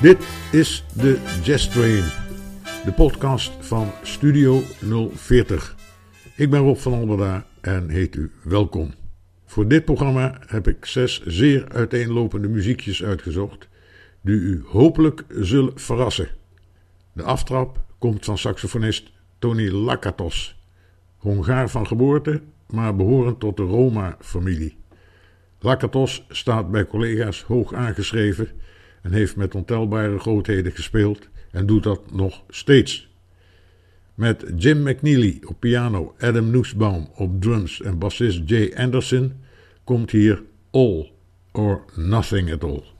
Dit is de Jazz Train, de podcast van Studio 040. Ik ben Rob van Alberda en heet u welkom. Voor dit programma heb ik zes zeer uiteenlopende muziekjes uitgezocht, die u hopelijk zullen verrassen. De aftrap komt van saxofonist Tony Lakatos, Hongaar van geboorte, maar behorend tot de Roma-familie. Lakatos staat bij collega's hoog aangeschreven en heeft met ontelbare grootheden gespeeld en doet dat nog steeds. Met Jim McNeely op piano, Adam Nussbaum op drums en bassist Jay Anderson komt hier All or Nothing at All.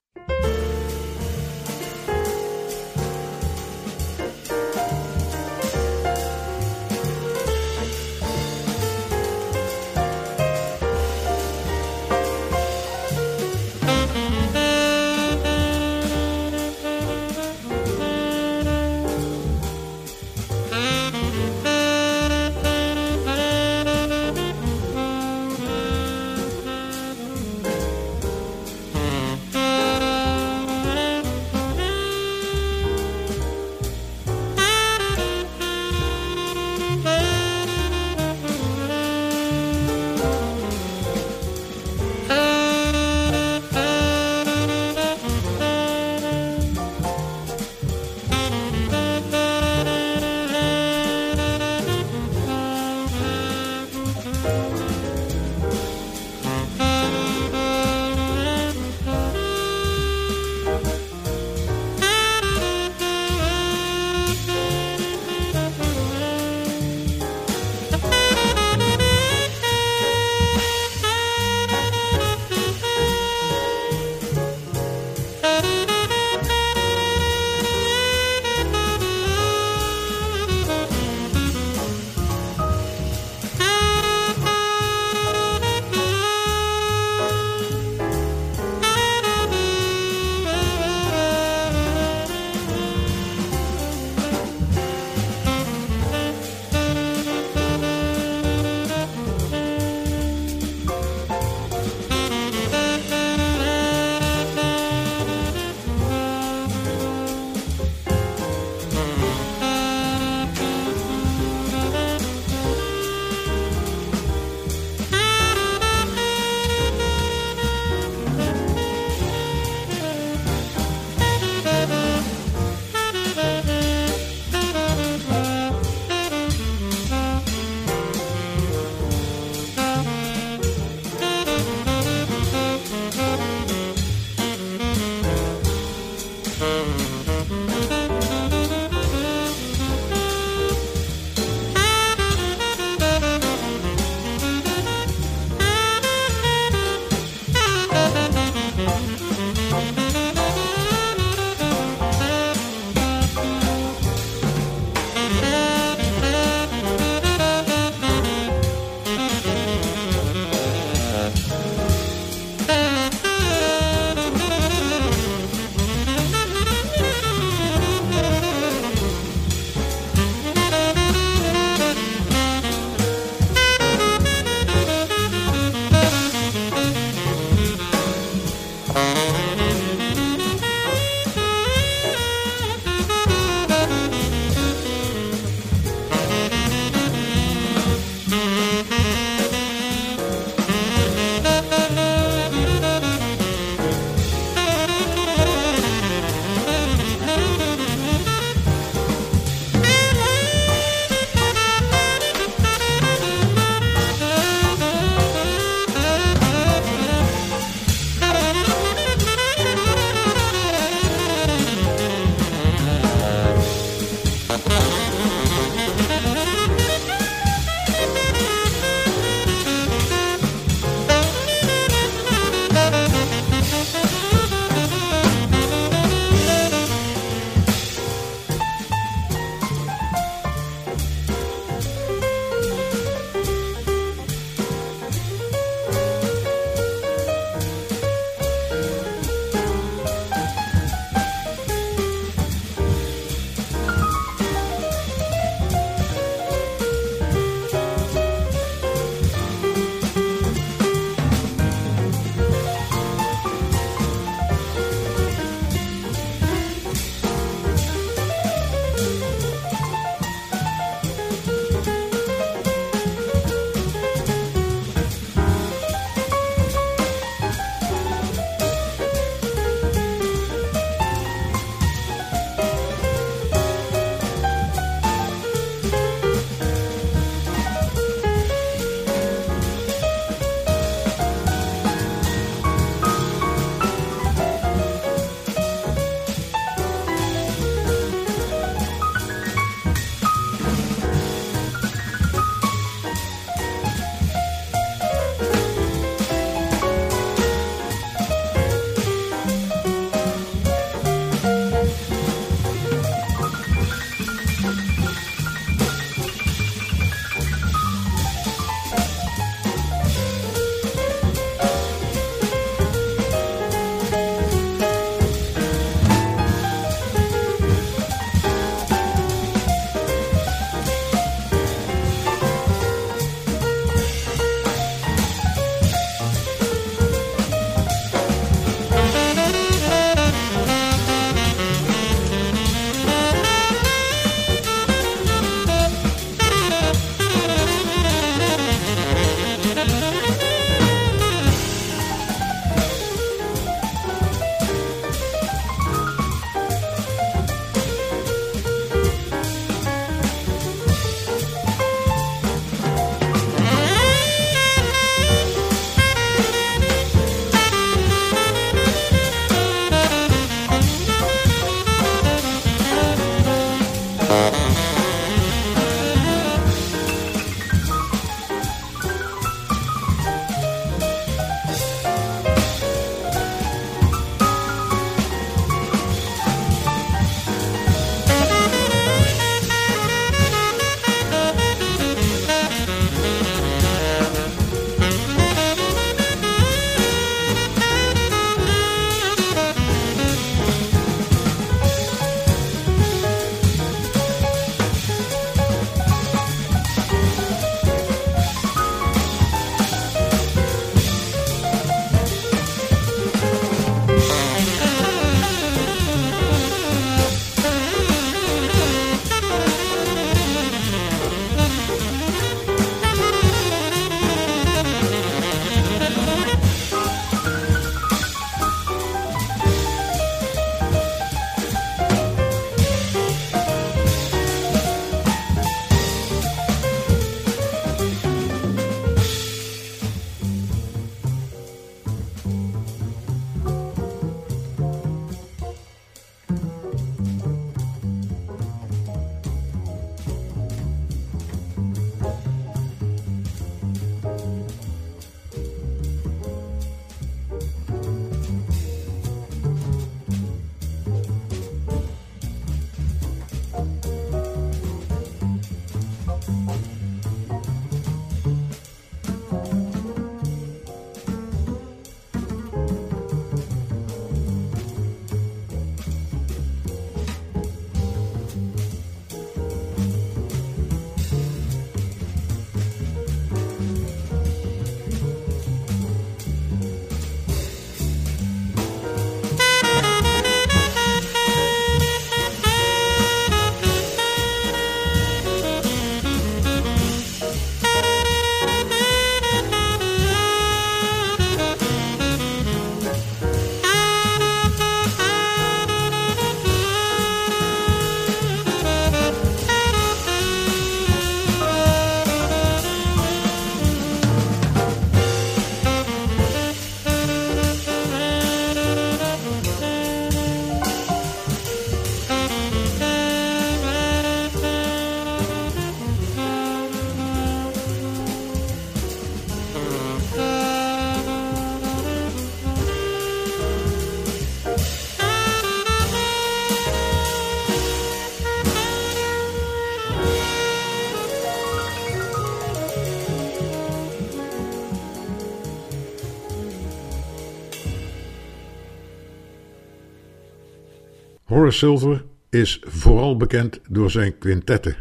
Horace Silver is vooral bekend door zijn quintetten.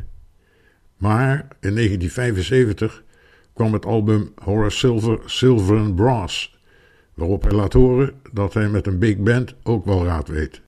Maar in 1975 kwam het album Horace Silver Silver and Brass, waarop hij laat horen dat hij met een big band ook wel raad weet.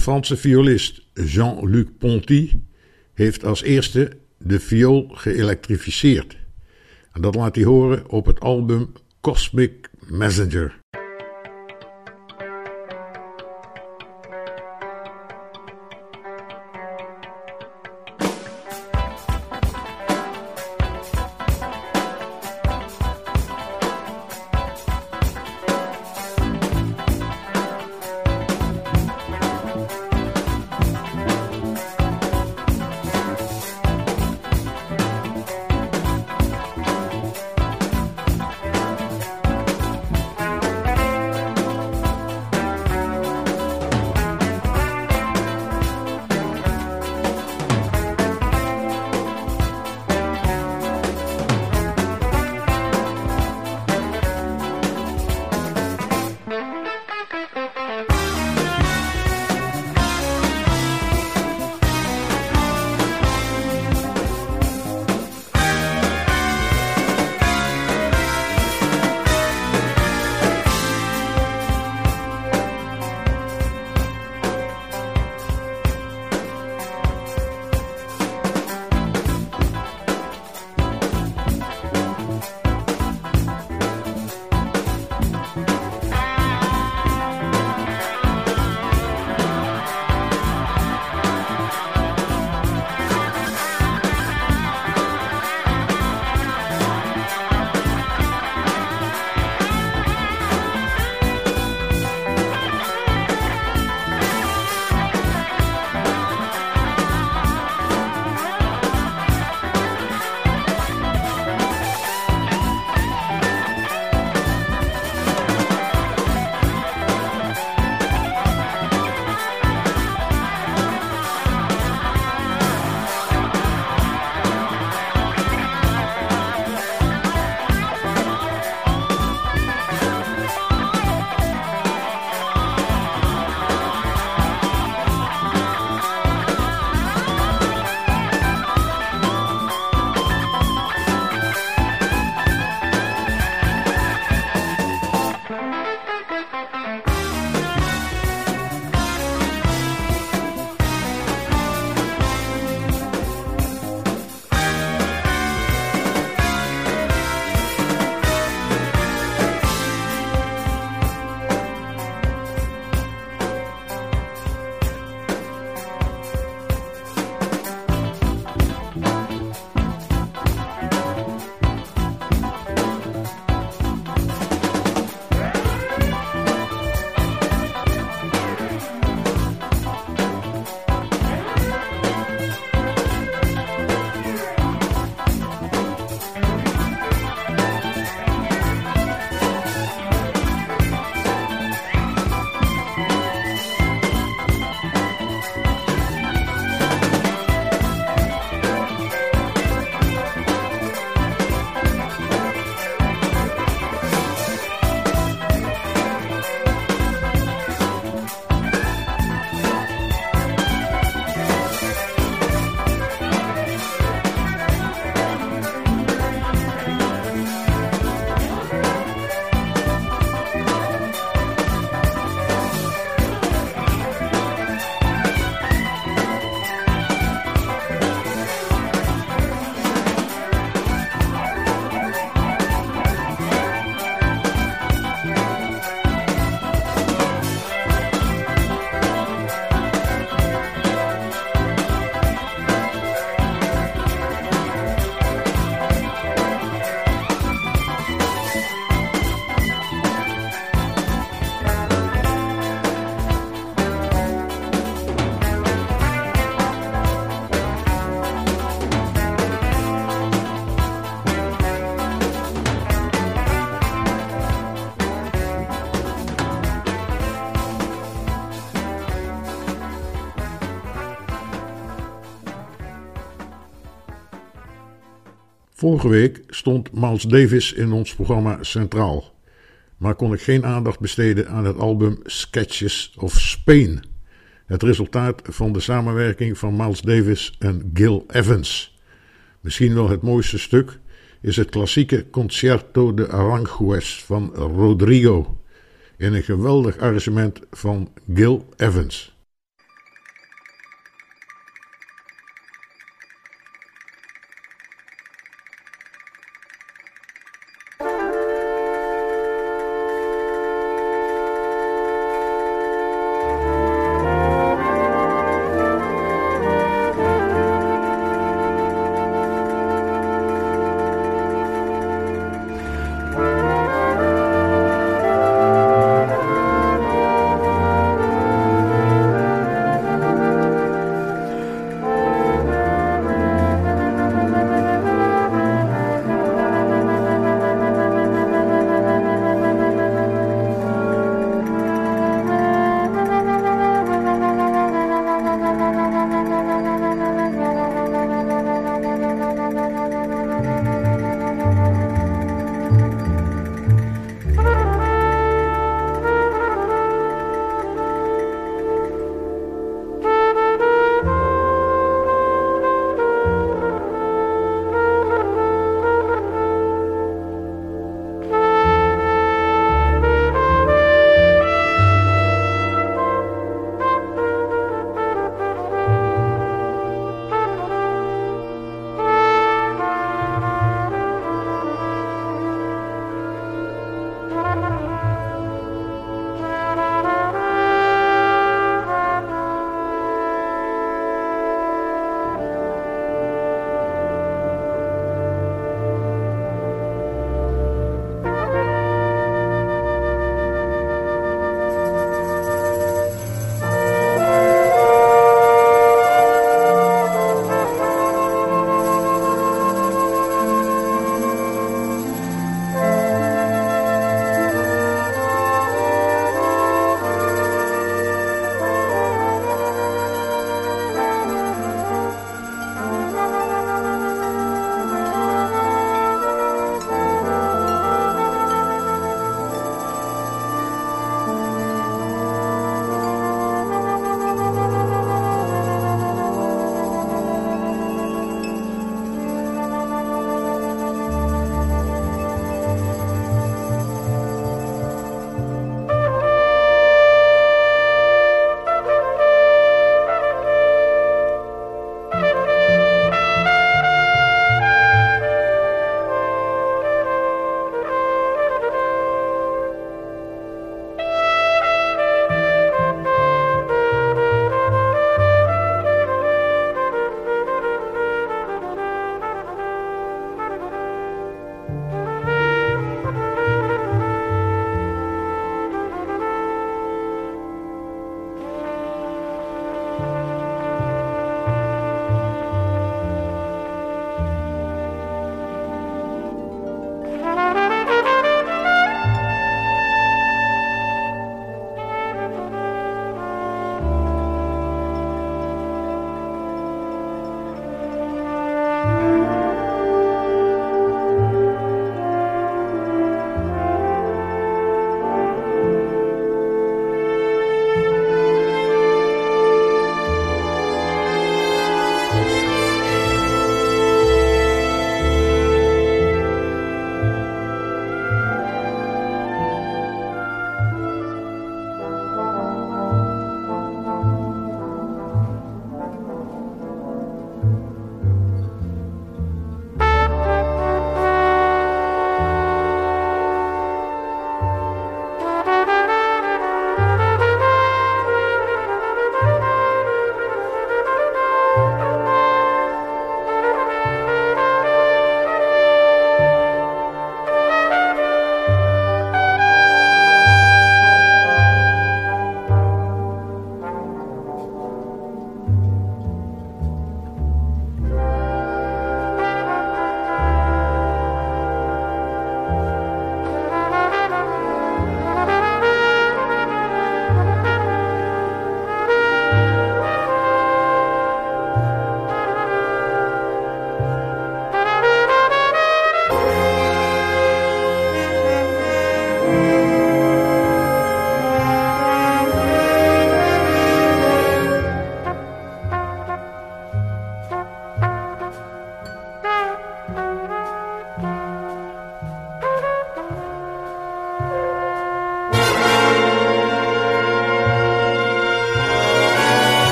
De Franse violist Jean-Luc Ponty heeft als eerste de viool geëlektrificeerd. En dat laat hij horen op het album Cosmic Messenger. Vorige week stond Miles Davis in ons programma centraal, maar kon ik geen aandacht besteden aan het album Sketches of Spain, het resultaat van de samenwerking van Miles Davis en Gil Evans. Misschien wel het mooiste stuk is het klassieke Concerto de Aranjuez van Rodrigo, in een geweldig arrangement van Gil Evans.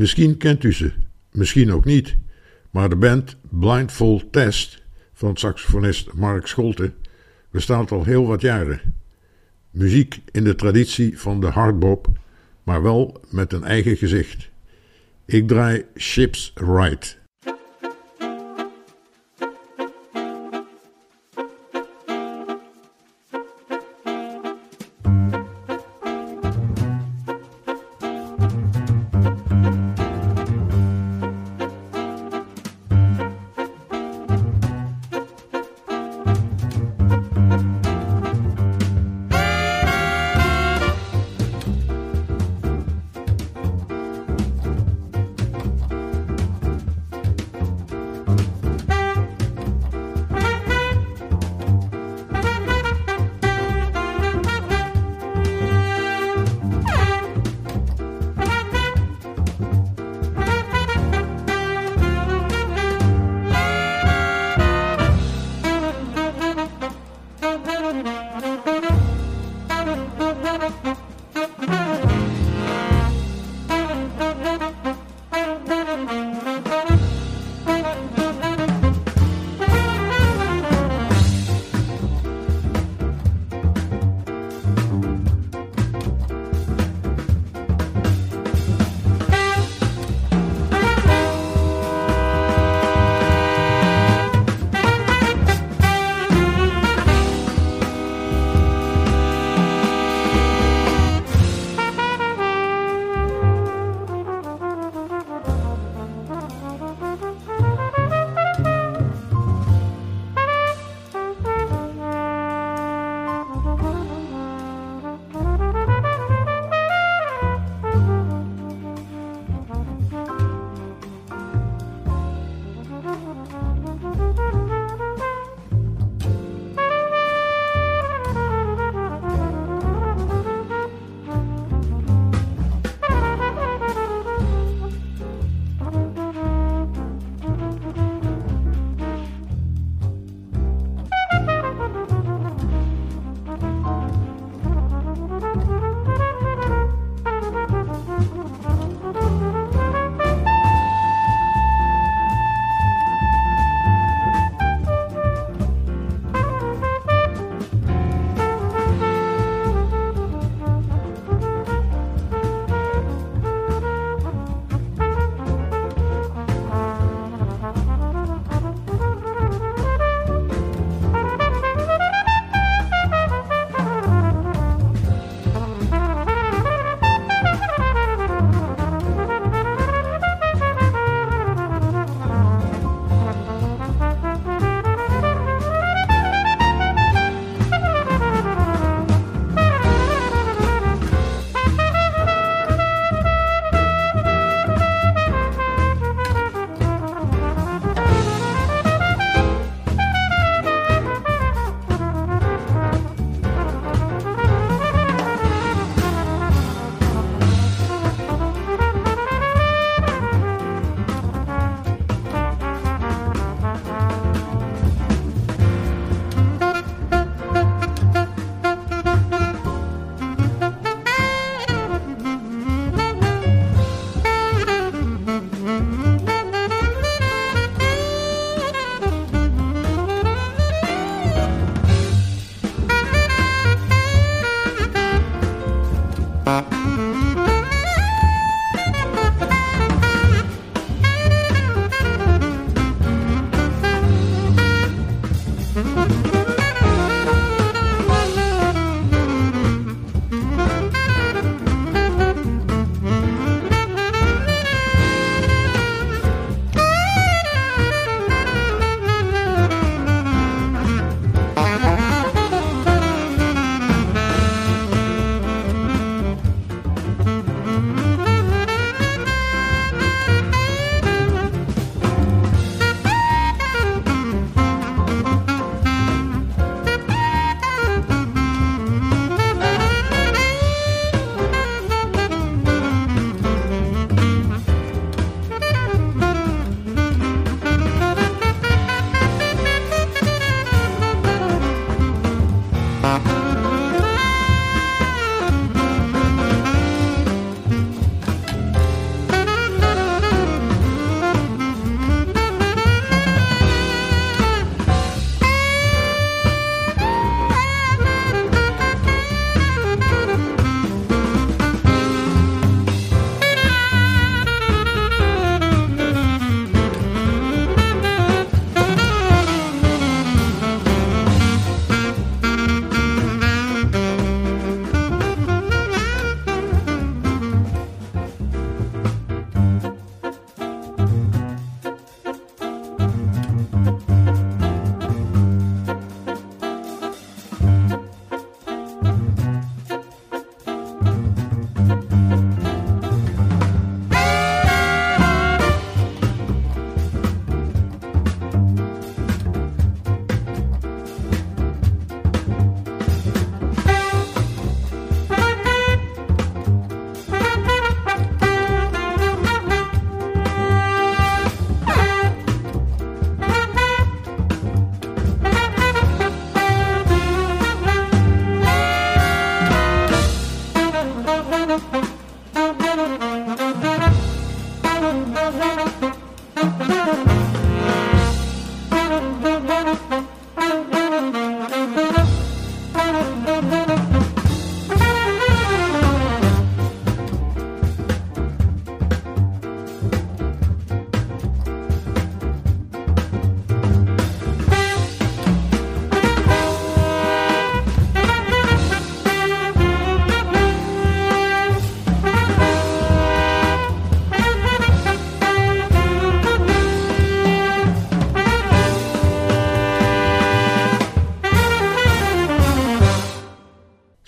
Misschien kent u ze, misschien ook niet, maar de band Blindfold Test van saxofonist Mark Scholte bestaat al heel wat jaren. Muziek in de traditie van de hardbop, maar wel met een eigen gezicht. Ik draai Ships Right.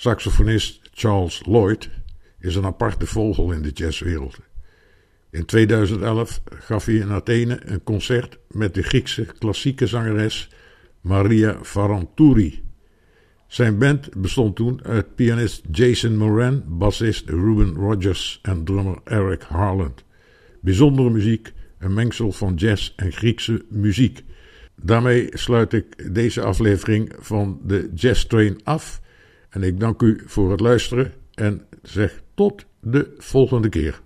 Saxofonist Charles Lloyd is een aparte vogel in de jazzwereld. In 2011 gaf hij in Athene een concert met de Griekse klassieke zangeres Maria Farantouri. Zijn band bestond toen uit pianist Jason Moran, bassist Ruben Rogers en drummer Eric Harland. Bijzondere muziek, een mengsel van jazz en Griekse muziek. Daarmee sluit ik deze aflevering van de Jazz Train af. En ik dank u voor het luisteren en zeg tot de volgende keer.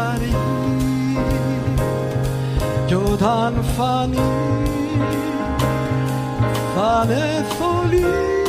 χαρεί κι όταν φανεί θα είναι θολή.